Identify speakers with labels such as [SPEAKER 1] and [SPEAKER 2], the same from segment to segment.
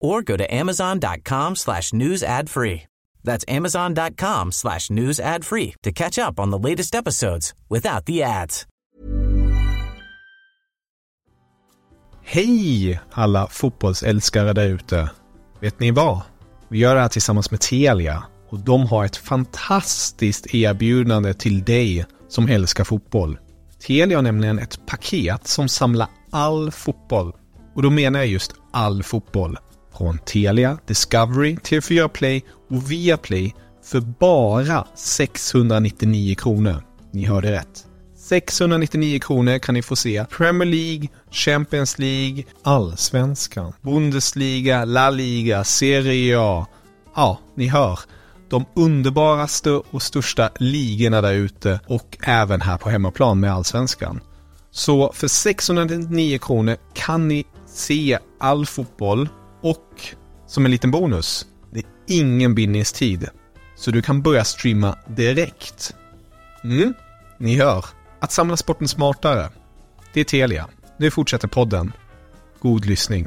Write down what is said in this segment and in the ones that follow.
[SPEAKER 1] or go to amazon.com slash news ad free. That's amazon.com slash news ad free to catch up on the latest episodes without the ads.
[SPEAKER 2] Hej alla fotbollsälskare där ute. Vet ni vad? Vi gör det här tillsammans med Telia och de har ett fantastiskt erbjudande till dig som älskar fotboll. Telia har nämligen ett paket som samlar all fotboll. Och då menar jag just all fotboll. Från Telia, Discovery, TV4 Play och Viaplay för bara 699 kronor. Ni hörde rätt. 699 kronor kan ni få se Premier League, Champions League, Allsvenskan, Bundesliga, La Liga, Serie A. Ja, ni hör. De underbaraste och största ligorna där ute och även här på hemmaplan med Allsvenskan. Så för 699 kronor kan ni se all fotboll och som en liten bonus, det är ingen bindningstid. Så du kan börja streama direkt. Mm, ni hör. Att samla sporten smartare. Det är Telia. Nu fortsätter podden. God lyssning.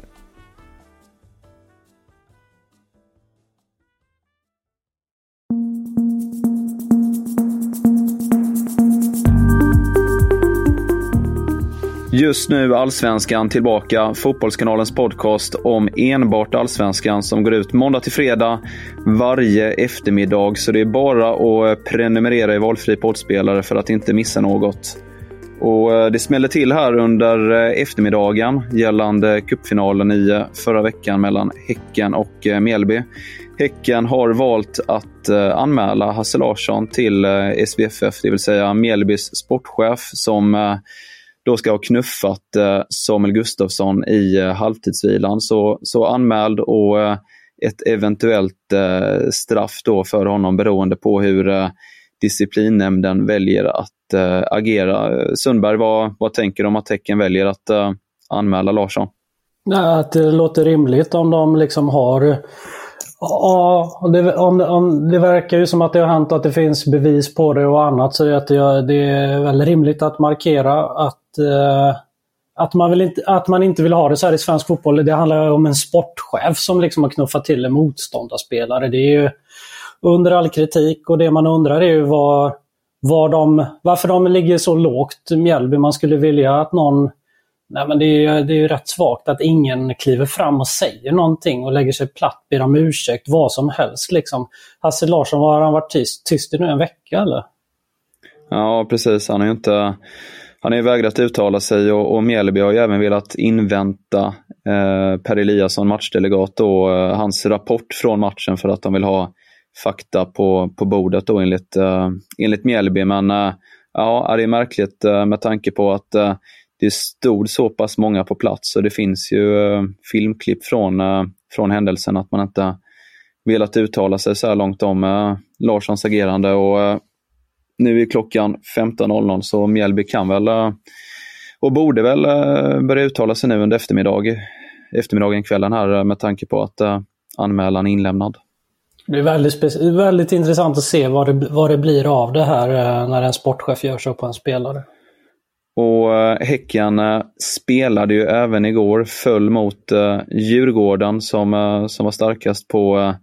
[SPEAKER 3] Just nu Allsvenskan tillbaka, Fotbollskanalens podcast om enbart Allsvenskan som går ut måndag till fredag varje eftermiddag. Så det är bara att prenumerera i valfri poddspelare för att inte missa något. Och eh, Det smäller till här under eh, eftermiddagen gällande cupfinalen i eh, förra veckan mellan Häcken och Mjällby. Häcken har valt att anmäla Hasse Larsson till SVFF, det vill säga Mjällbys sportchef som då ska ha knuffat eh, Samuel Gustafsson i eh, halvtidsvilan. Så, så anmäld och eh, ett eventuellt straff då för honom beroende på hur disciplinnämnden väljer att agera. Sundberg, vad, vad tänker du om att Häcken väljer att anmäla Larsson?
[SPEAKER 4] Nej, att det låter rimligt om de liksom har Ja, det, om, om, det verkar ju som att det har hänt att det finns bevis på det och annat så att det, det är väl rimligt att markera att, eh, att, man vill inte, att man inte vill ha det så här i svensk fotboll. Det handlar om en sportchef som liksom har knuffat till en motståndarspelare. Det är ju under all kritik och det man undrar är ju vad, var de, varför de ligger så lågt, Mjällby. Man skulle vilja att någon Nej, men det är, det är rätt svagt att ingen kliver fram och säger någonting och lägger sig platt, ber om ursäkt, vad som helst. Liksom. Hasse Larsson, har han varit tyst, tyst i nu en vecka eller?
[SPEAKER 3] Ja, precis. Han har ju inte... Han har ju vägrat uttala sig och, och Mjällby har ju även velat invänta eh, Per Eliasson, matchdelegat, och eh, hans rapport från matchen för att de vill ha fakta på, på bordet då enligt, eh, enligt Mjällby. Men eh, ja, det är märkligt eh, med tanke på att eh, det stod så pass många på plats och det finns ju eh, filmklipp från, eh, från händelsen att man inte velat uttala sig så här långt om eh, Larssons agerande. Och, eh, nu är klockan 15.00 så Mjällby kan väl eh, och borde väl eh, börja uttala sig nu under eftermiddag, eftermiddagen, kvällen här eh, med tanke på att anmälan är inlämnad.
[SPEAKER 4] Det är väldigt, väldigt intressant att se vad det, vad det blir av det här när en sportchef gör så på en spelare.
[SPEAKER 3] Och eh, Häcken spelade ju även igår, föll mot eh, Djurgården som, eh, som var starkast på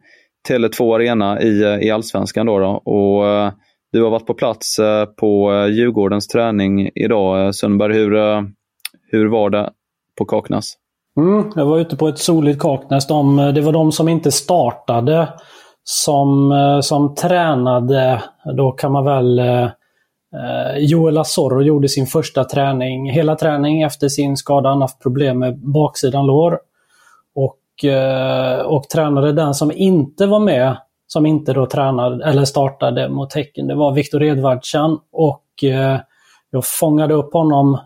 [SPEAKER 3] Tele2 Arena i, i Allsvenskan. Då, då. Och du har varit på plats på Djurgårdens träning idag. Sundberg, hur, hur var det på Kaknäs?
[SPEAKER 4] Mm, jag var ute på ett soligt Kaknäs. De, det var de som inte startade som, som tränade. Då kan man väl Eh, Joel Asoro gjorde sin första träning, hela träning efter sin skada. Han haft problem med baksidan lår. Och och tränade den som inte var med, som inte då tränade eller startade mot Häcken. Det var Viktor Edvardsen och jag fångade upp honom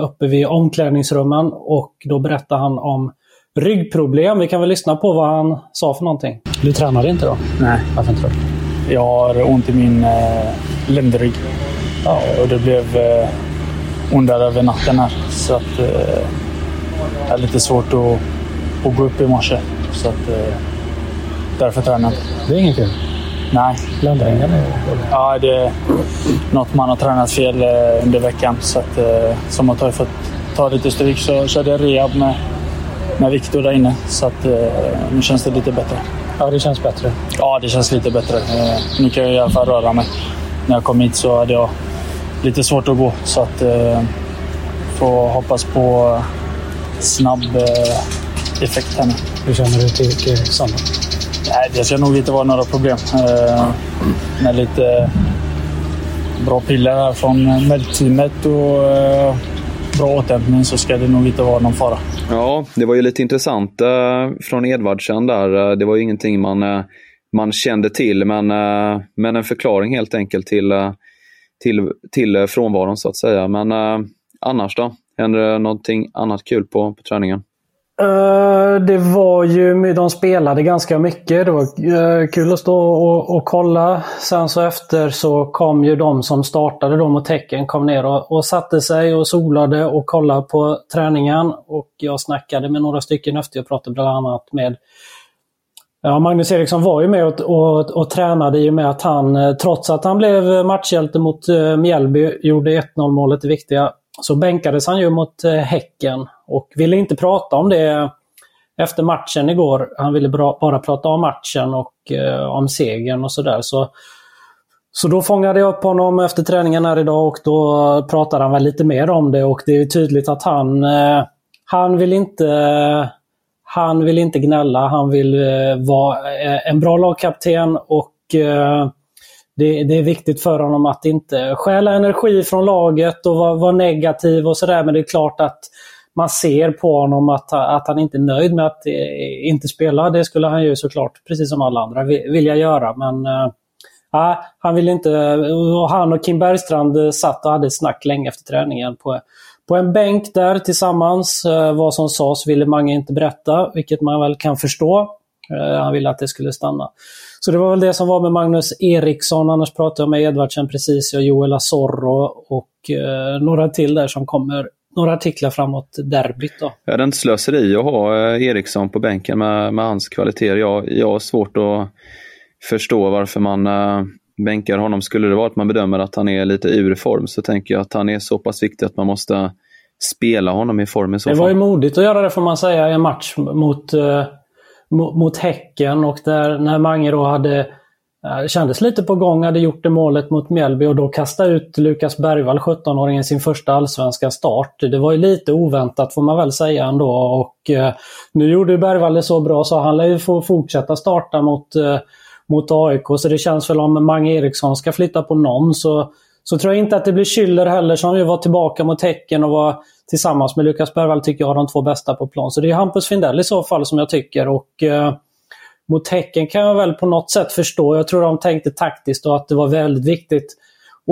[SPEAKER 4] uppe vid omklädningsrummen och då berättade han om ryggproblem. Vi kan väl lyssna på vad han sa för någonting. Du tränade inte då?
[SPEAKER 5] Nej.
[SPEAKER 4] Varför inte då?
[SPEAKER 5] Jag har ont i min eh, ländrygg. Ja, och det blev eh, ondare över natten här. Så att eh, det är lite svårt att, att gå upp i morse. Så att eh, därför tränar jag
[SPEAKER 4] Det är inget kul?
[SPEAKER 5] Nej.
[SPEAKER 4] Ländryggen?
[SPEAKER 5] Ja, det är något man har tränat fel eh, under veckan. Så att, eh, som att har fått ta lite stryk så körde jag rehab med med Viktor där inne. Så att, eh, nu känns det lite bättre.
[SPEAKER 4] Ja, det känns bättre.
[SPEAKER 5] Ja, det känns lite bättre. Eh, nu kan jag i alla fall röra mig. När jag kom hit så hade jag lite svårt att gå. Så att eh, får hoppas på snabb eh, effekt här nu.
[SPEAKER 4] Hur känner du till, till?
[SPEAKER 5] Nej, det ska nog inte vara några problem. Eh, med lite bra piller här från medteamet och eh, bra återhämtning så ska det nog inte vara någon fara.
[SPEAKER 3] Ja, det var ju lite intressant eh, från Edvardsen där. Eh, det var ju ingenting man, eh, man kände till, men, men en förklaring helt enkelt till, till, till frånvaron så att säga. Men annars då? Händer det någonting annat kul på, på träningen?
[SPEAKER 4] Uh, det var ju, de spelade ganska mycket. Det var uh, kul att stå och, och, kolla. Sen så efter så kom ju de som startade då mot Tecken, kom ner och, och satte sig och solade och kollade på träningen. Och jag snackade med några stycken efter. Jag pratade bland annat med Ja, Magnus Eriksson var ju med och, och, och tränade i och med att han, eh, trots att han blev matchhjälte mot Mjällby, gjorde 1-0 målet det viktiga så bänkades han ju mot eh, Häcken och ville inte prata om det efter matchen igår. Han ville bara prata om matchen och eh, om segern och sådär. Så, så då fångade jag upp honom efter träningen här idag och då pratade han väl lite mer om det och det är tydligt att han, eh, han vill inte han vill inte gnälla, han vill eh, vara eh, en bra lagkapten och det, det, är viktigt för honom att inte stjäla energi från laget och vara, vara negativ och sådär. Men det är klart att man ser på honom att, att han inte är nöjd med att eh, inte spela. Det skulle han ju såklart, precis som alla andra, vilja göra. Men äh, han vill inte... Och han och Kim Bergstrand satt och hade ett snack länge efter träningen på, på en bänk där tillsammans. Eh, vad som sades ville Mange inte berätta, vilket man väl kan förstå. Han ville att det skulle stanna. Så det var väl det som var med Magnus Eriksson. Annars pratade jag med Edvardsen precis och Joel Asorro och eh, några till där som kommer. Några artiklar framåt derbyt då.
[SPEAKER 3] Är det inte slöseri att ha eh, Eriksson på bänken med, med hans kvaliteter? Jag, jag har svårt att förstå varför man eh, bänkar honom. Skulle det vara att man bedömer att han är lite ur form så tänker jag att han är så pass viktig att man måste spela honom i form i så
[SPEAKER 4] fall. Det var ju modigt att göra det får man säga i en match mot eh, mot Häcken och där när Mange då hade eh, kändes lite på gång, hade gjort det målet mot Mjällby och då kastade ut Lukas Bergvall, 17-åringen, sin första allsvenska start. Det var ju lite oväntat får man väl säga ändå. Och, eh, nu gjorde Bergvall det så bra så han lär ju få fortsätta starta mot, eh, mot AIK. Så det känns väl om Mange Eriksson ska flytta på någon så, så tror jag inte att det blir Schüller heller som ju var tillbaka mot Häcken och var tillsammans med Lukas Bergvall tycker jag de två bästa på plan. Så det är Hampus Findell i så fall som jag tycker. Och eh, Mot Häcken kan jag väl på något sätt förstå. Jag tror de tänkte taktiskt och att det var väldigt viktigt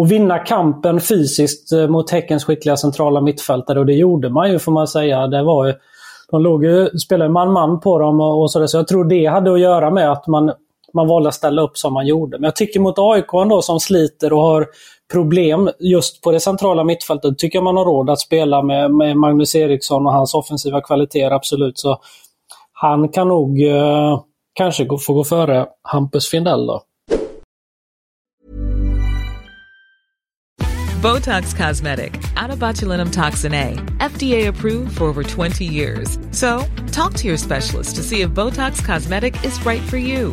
[SPEAKER 4] att vinna kampen fysiskt eh, mot Häckens skickliga centrala mittfältare. Och det gjorde man ju får man säga. Det var ju, de låg ju, spelade man-man på dem och, och sådär. Så jag tror det hade att göra med att man, man valde att ställa upp som man gjorde. Men jag tycker mot AIK ändå som sliter och har problem just på det centrala mittfältet tycker jag man har råd att spela med, med Magnus Eriksson och hans offensiva kvaliteter, absolut. Så han kan nog eh, kanske gå, få gå före Hampus Findell då.
[SPEAKER 6] Botox Cosmetic, Atobatulinum toxin A, FDA approved for over 20 years. So, talk to your specialist to see if Botox Cosmetic is right for you.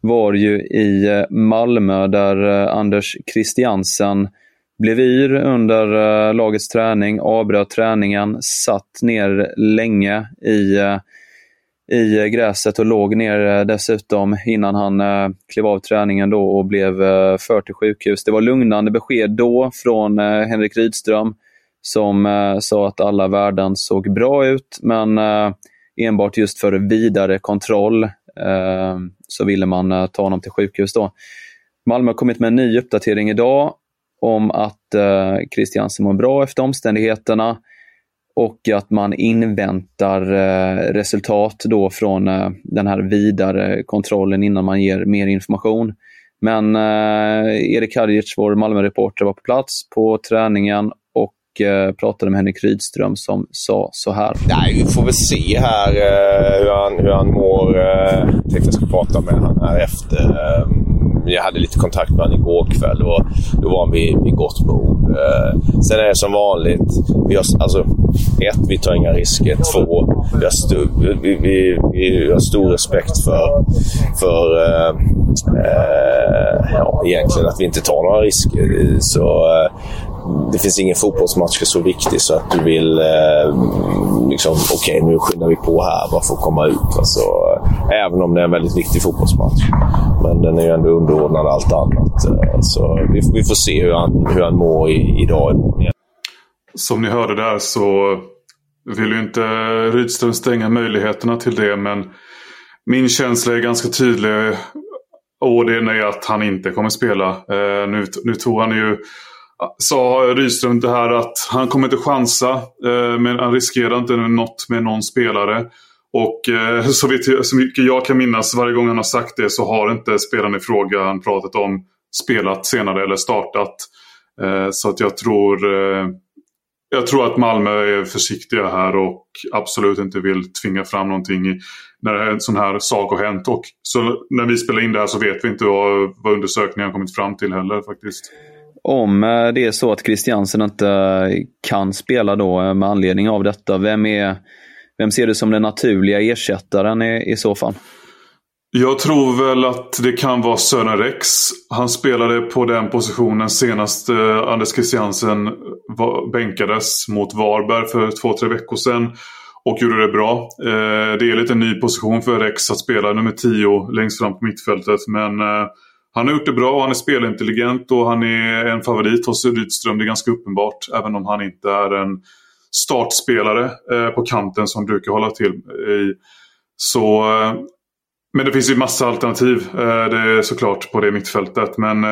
[SPEAKER 3] var ju i eh, Malmö där eh, Anders Christiansen blev yr under eh, lagets träning, avbröt träningen, satt ner länge i, i gräset och låg ner dessutom innan han klev av träningen då och blev förd till sjukhus. Det var lugnande besked då från Henrik Rydström som sa att alla värden såg bra ut, men enbart just för vidare kontroll Eh, så ville man eh, ta honom till sjukhus. Då. Malmö har kommit med en ny uppdatering idag om att eh, Christiansen mår bra efter omständigheterna och att man inväntar eh, resultat då från eh, den här vidare kontrollen innan man ger mer information. Men eh, Erik Hadjic, vår Malmö-reporter, var på plats på träningen Eh, pratade med Henrik Rydström som sa så här.
[SPEAKER 7] Nej, vi får väl se här eh, hur, han, hur han mår. Eh, jag tänkte jag ska prata med honom här efter. Jag hade lite kontakt med honom igår kväll och då var han vid, vid gott mod. Sen är det som vanligt. Vi har, alltså, ett, vi tar inga risker. Två, vi har, stu, vi, vi, vi har stor respekt för, för eh, ja, egentligen att vi inte tar några risker. Så det finns ingen fotbollsmatch som är så viktig så att du vill... Eh, liksom, Okej, okay, nu skyndar vi på här bara för att komma ut. Alltså, även om det är en väldigt viktig fotbollsmatch. Men den är ju ändå underordnad allt annat. Eh, så vi, vi, får se hur han, hur han mår i, idag imorgon igen.
[SPEAKER 8] Som ni hörde där så vill ju inte Rydström stänga möjligheterna till det. Men min känsla är ganska tydlig. Och det är att han inte kommer spela. Eh, nu, nu tog han ju sa Rydström det här att han kommer inte chansa. Eh, men han riskerar inte något med någon spelare. Och eh, så, vet så mycket jag kan minnas varje gång han har sagt det så har inte spelaren i fråga han pratat om spelat senare eller startat. Eh, så att jag tror jag tror att Malmö är försiktiga här och absolut inte vill tvinga fram någonting när en sån här sak har hänt. Och så när vi spelar in det här så vet vi inte vad, vad undersökningen har kommit fram till heller faktiskt.
[SPEAKER 3] Om eh, det är så att Christiansen inte eh, kan spela då eh, med anledning av detta, vem, är, vem ser du som den naturliga ersättaren i, i så fall?
[SPEAKER 8] Jag tror väl att det kan vara Sören Rex. Han spelade på den positionen senast Anders Christiansen bänkades mot Varberg för två, tre veckor sedan. Och gjorde det bra. Det är lite ny position för Rex att spela nummer 10 längst fram på mittfältet. Men eh, han har gjort det bra, han är spelintelligent och han är en favorit hos Rydström. Det är ganska uppenbart. Även om han inte är en startspelare eh, på kanten som brukar hålla till i. Så, eh, men det finns ju massa alternativ eh, det är såklart på det mittfältet. Men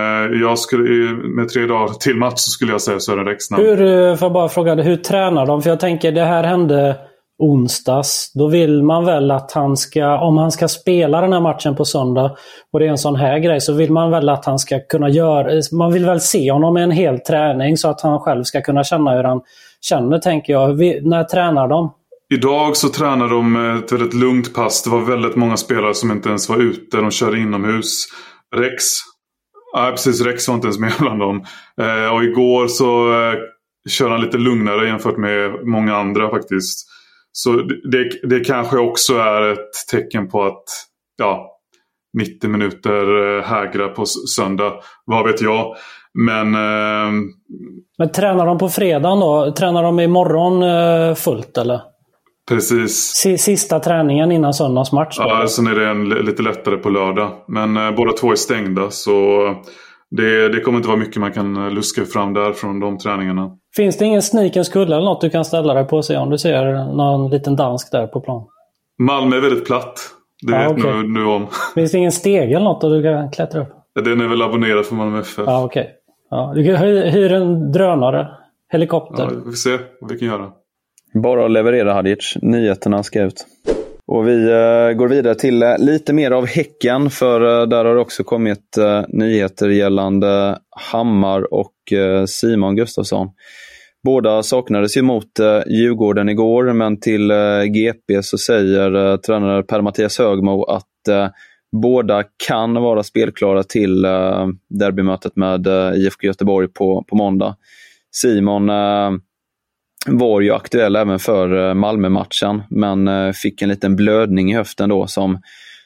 [SPEAKER 8] jag skulle, med tre dagar till match så skulle jag säga Sören Rexnamn.
[SPEAKER 4] Hur, får jag bara fråga, hur tränar de? För jag tänker det här hände onsdags. Då vill man väl att han ska, om han ska spela den här matchen på söndag och det är en sån här grej, så vill man väl att han ska kunna göra... Man vill väl se honom i en hel träning så att han själv ska kunna känna hur han känner, tänker jag. Vi, när tränar de?
[SPEAKER 8] Idag så tränar de eh, ett väldigt lugnt pass. Det var väldigt många spelare som inte ens var ute. De körde inomhus. Rex, ja, precis, Rex var inte ens med bland dem. Eh, och igår så eh, körde han lite lugnare jämfört med många andra faktiskt. Så det, det kanske också är ett tecken på att ja, 90 minuter eh, hägra på söndag. Vad vet jag. Men... Eh...
[SPEAKER 4] Men tränar de på fredagen då? Tränar de imorgon eh, fullt eller?
[SPEAKER 8] Precis.
[SPEAKER 4] Sista träningen innan söndags match?
[SPEAKER 8] Ja, sen är det en, lite lättare på lördag. Men eh, båda två är stängda så det, det kommer inte vara mycket man kan luska fram där från de träningarna.
[SPEAKER 4] Finns det ingen sneakers kulle eller något du kan ställa dig på och se om du ser någon liten dansk där på plan?
[SPEAKER 8] Malmö är väldigt platt. Det ja, vet okay. nu om.
[SPEAKER 4] Finns det ingen stege eller något du kan klättra upp?
[SPEAKER 8] Den är väl abonnerad för Malmö FF.
[SPEAKER 4] Ja, okej. Okay. Ja, du kan hyra en drönare. Helikopter.
[SPEAKER 8] Ja, vi får se vad vi kan göra.
[SPEAKER 3] Bara att leverera Hadic. Nyheterna ska ut. Och Vi eh, går vidare till eh, lite mer av Häcken, för eh, där har det också kommit nyheter gällande Hammar och Simon Gustafsson. Båda saknades ju mot Djurgården igår, men till GP så säger tränare Per-Mattias Högmo att båda kan vara spelklara till derbymötet med IFK Göteborg på, på måndag. Simon var ju aktuell även för eh, Malmö-matchen, men eh, fick en liten blödning i höften då som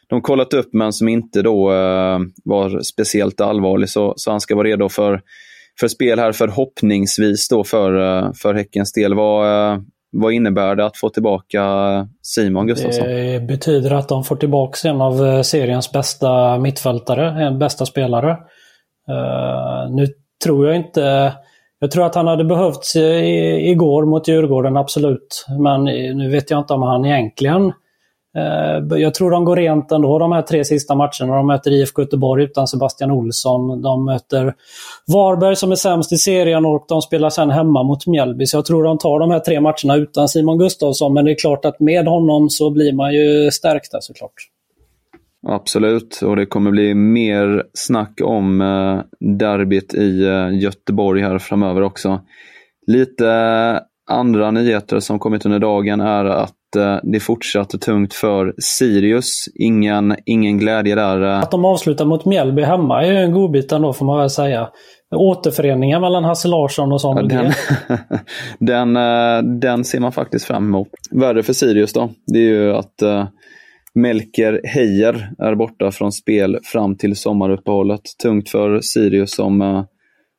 [SPEAKER 3] de kollat upp men som inte då eh, var speciellt allvarlig. Så, så han ska vara redo för, för spel här förhoppningsvis då för, för Häckens del. Vad, vad innebär det att få tillbaka Simon Gustafsson?
[SPEAKER 4] Det betyder att de får tillbaka en av seriens bästa mittfältare, en bästa spelare. Uh, nu tror jag inte jag tror att han hade behövts igår mot Djurgården, absolut. Men nu vet jag inte om han egentligen... Eh, jag tror de går rent ändå de här tre sista matcherna. De möter IFK Göteborg utan Sebastian Olsson. De möter Varberg som är sämst i serien och de spelar sen hemma mot Mjällby. Så jag tror de tar de här tre matcherna utan Simon Gustafsson. Men det är klart att med honom så blir man ju stärkta såklart.
[SPEAKER 3] Absolut, och det kommer bli mer snack om eh, derbyt i eh, Göteborg här framöver också. Lite andra nyheter som kommit under dagen är att eh, det är fortsatt tungt för Sirius. Ingen, ingen glädje där.
[SPEAKER 4] Att de avslutar mot Mjällby hemma är ju en godbit ändå får man väl säga. Återföreningen mellan Hasse Larsson och Samuel
[SPEAKER 3] ja, den, den, den ser man faktiskt fram emot. Värre för Sirius då, det är ju att Melker Heier är borta från spel fram till sommaruppehållet. Tungt för Sirius som uh,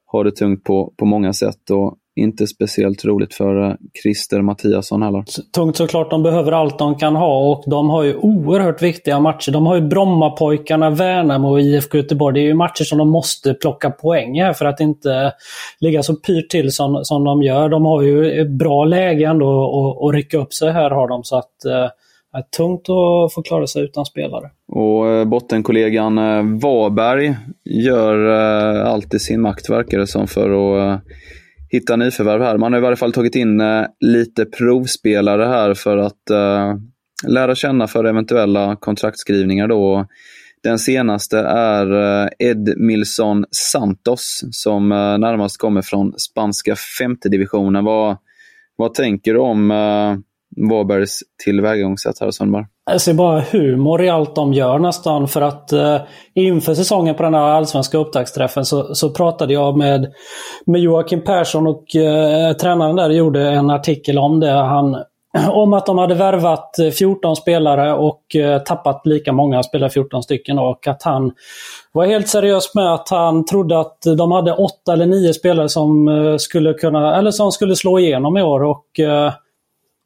[SPEAKER 3] har det tungt på, på många sätt och inte speciellt roligt för uh, Christer Mattiasson heller.
[SPEAKER 4] Tungt såklart. De behöver allt de kan ha och de har ju oerhört viktiga matcher. De har ju Brommapojkarna, Värnamo och IFK Göteborg. Det är ju matcher som de måste plocka poäng här för att inte ligga så pyrt till som, som de gör. De har ju ett bra läge ändå att rycka upp sig här har de. så att uh, är tungt att få klara sig utan spelare.
[SPEAKER 3] Och eh, bottenkollegan eh, Varberg gör eh, allt i sin makt, verkar det som, för att hitta nyförvärv här. Man har i varje fall tagit in lite provspelare här för att lära känna för eventuella kontraktskrivningar. Då. Den senaste är Edmilson Santos som närmast kommer från spanska femte divisionen. Vad, vad tänker du om Varbergs tillvägagångssätt här Sundberg?
[SPEAKER 4] Jag ser bara humor i allt de gör nästan. För att eh, inför säsongen på den här allsvenska upptaktsträffen så, så pratade jag med, med Joakim Persson och eh, tränaren där gjorde en artikel om det. Han, om att de hade värvat eh, 14 spelare och eh, tappat lika många, spelare 14 stycken. Och att han var helt seriös med att han trodde att de hade åtta eller nio spelare som eh, skulle kunna, eller som skulle slå igenom i år. Och eh,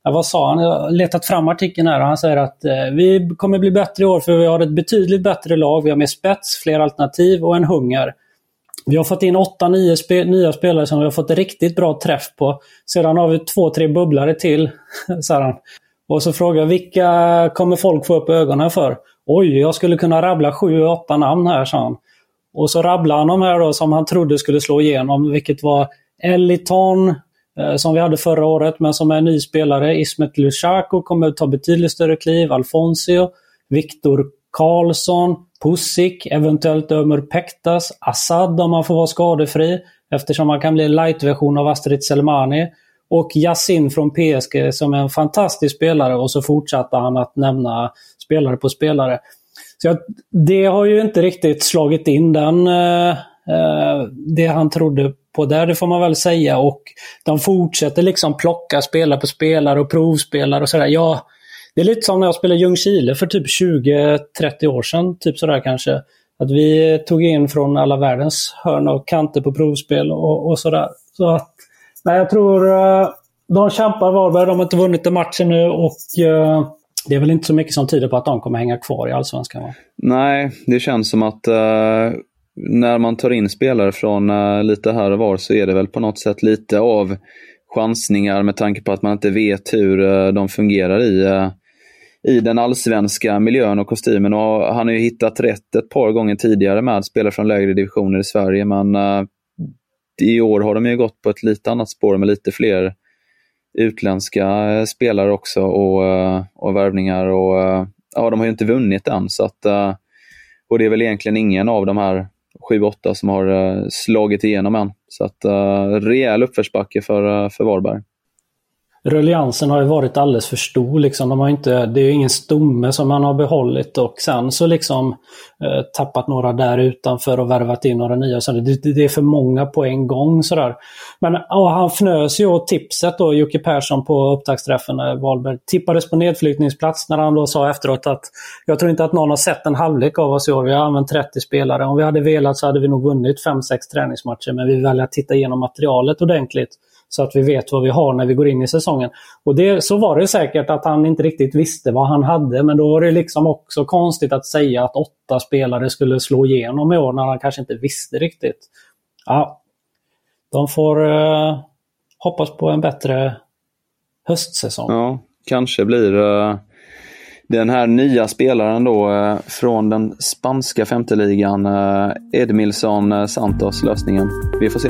[SPEAKER 4] Ja, vad sa han? Jag har letat fram artikeln här och han säger att eh, vi kommer bli bättre i år för vi har ett betydligt bättre lag. Vi har mer spets, fler alternativ och en hunger. Vi har fått in 8-9 spe nya spelare som vi har fått riktigt bra träff på. Sedan har vi två, tre bubblare till, säger han. Och så frågar jag vilka kommer folk få upp ögonen för? Oj, jag skulle kunna rabbla 7-8 namn här, sa han. Och så rabblade han de här då som han trodde skulle slå igenom, vilket var Eliton, Eh, som vi hade förra året, men som är ny spelare. Ismet Lushaku kommer att ta betydligt större kliv. Alfonso, Viktor Karlsson, Pusic, eventuellt Ömer Pektas, Assad om han får vara skadefri eftersom han kan bli en light-version av Astrid Selmani. Och Yassin från PSG som är en fantastisk spelare och så fortsatte han att nämna spelare på spelare. Så jag, det har ju inte riktigt slagit in den, eh, eh det han trodde på där, det får man väl säga. Och de fortsätter liksom plocka spelare på spelare och provspelare och sådär. Ja, det är lite som när jag spelade Ljungskile för typ 20-30 år sedan, typ sådär kanske. Att vi tog in från alla världens hörn och kanter på provspel och, och sådär. Så att, nej, jag tror eh, de kämpar Varberg. De har inte vunnit en match nu och uh, det är väl inte så mycket som tyder på att de kommer hänga kvar i Allsvenskan va?
[SPEAKER 3] Nej, det känns som att uh, när man tar in spelare från uh, lite här och var så är det väl på något sätt lite av chansningar med tanke på att man inte vet hur uh, de fungerar i, uh, i den allsvenska miljön och kostymen. Och han har ju hittat rätt ett par gånger tidigare med spelare från lägre divisioner i Sverige, men i år har de ju gått på ett lite annat spår med lite fler utländska spelare också och, och värvningar. Och, ja, de har ju inte vunnit än. Så att, och det är väl egentligen ingen av de här 7-8 som har eh, slagit igenom än. Så att, eh, rejäl uppförsbacke för, eh, för Varberg
[SPEAKER 4] rulliansen har ju varit alldeles för stor. Liksom. De har inte, det är ingen stomme som man har behållit och sen så liksom eh, tappat några där utanför och värvat in några nya. Så det, det, är för många på en gång. Sådär. Men ja, han fnös ju åt tipset då, Jocke Persson på upptaktsträffen. när Wahlberg tippades på nedflyttningsplats när han då sa efteråt att jag tror inte att någon har sett en halvlek av oss i år. Vi har använt 30 spelare. Om vi hade velat så hade vi nog vunnit 5-6 träningsmatcher men vi väljer att titta igenom materialet ordentligt så att vi vet vad vi har när vi går in i säsongen. Och det, Så var det säkert att han inte riktigt visste vad han hade, men då var det liksom också konstigt att säga att åtta spelare skulle slå igenom i år när han kanske inte visste riktigt. Ja, de får eh, hoppas på en bättre höstsäsong.
[SPEAKER 3] Ja, kanske blir eh, den här nya spelaren då eh, från den spanska femteligan, uh, eh, Edmilson eh, Santos, lösningen. Vi får se.